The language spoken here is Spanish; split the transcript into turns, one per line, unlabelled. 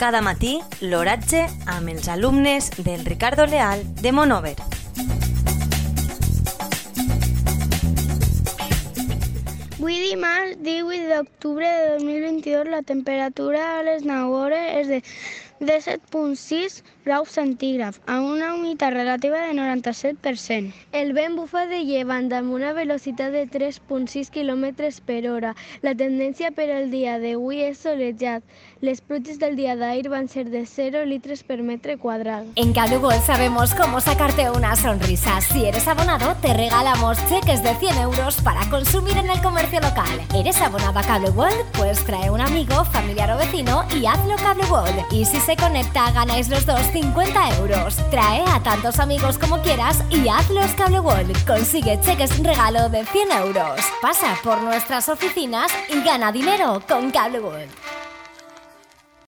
cada matí l'oratge amb els alumnes del Ricardo Leal de Monover.
Avui dimarts 18 d'octubre de 2022 la temperatura a les 9 hores és de de 7.6 graus centígrads, amb una humitat relativa de 97%.
El vent bufa de llevant amb una velocitat de 3.6 km per hora. La tendència per al dia d'avui és solejat. Les pluges del día de ayer van a ser de 0 litros por metro cuadrado.
En Cable sabemos cómo sacarte una sonrisa. Si eres abonado, te regalamos cheques de 100 euros para consumir en el comercio local. ¿Eres abonado a Cable Pues trae un amigo, familiar o vecino y hazlo Cable Y si conecta, ganáis los dos 50 euros. Trae a tantos amigos como quieras y hazlos Cable Consigue cheques regalo de 100 euros. Pasa por nuestras oficinas y gana dinero con Cable